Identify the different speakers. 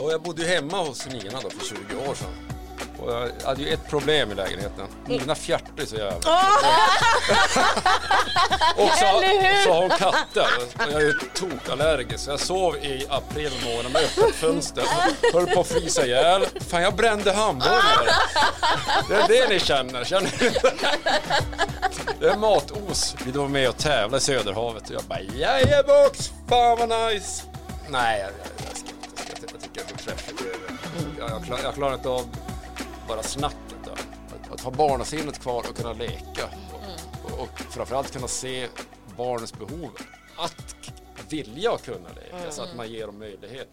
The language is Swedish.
Speaker 1: Och jag bodde ju hemma hos Nina då för 20 år sedan. Och jag hade ju ett problem i lägenheten. Nina fjärtade så jävla. och så, så har hon katter. Och jag är ju tokallergisk. Så jag sov i april månad med öppet fönster. Höll på att frysa ihjäl. Fan, jag brände hamburgare. Det är det ni känner. Känner ni det? Är matos. Vi var med och tävlade i Söderhavet och jag bara jajebox, fan vad nice. Nej, jag, jag, jag ska inte. Jag, jag tycker för trashigt. Jag, jag, klar, jag klarar inte av bara snacket. Då. Att, att ha barnasinnet kvar och kunna leka. Och, och, och framförallt kunna se barnens behov. Att vilja kunna leka så att man ger dem möjlighet.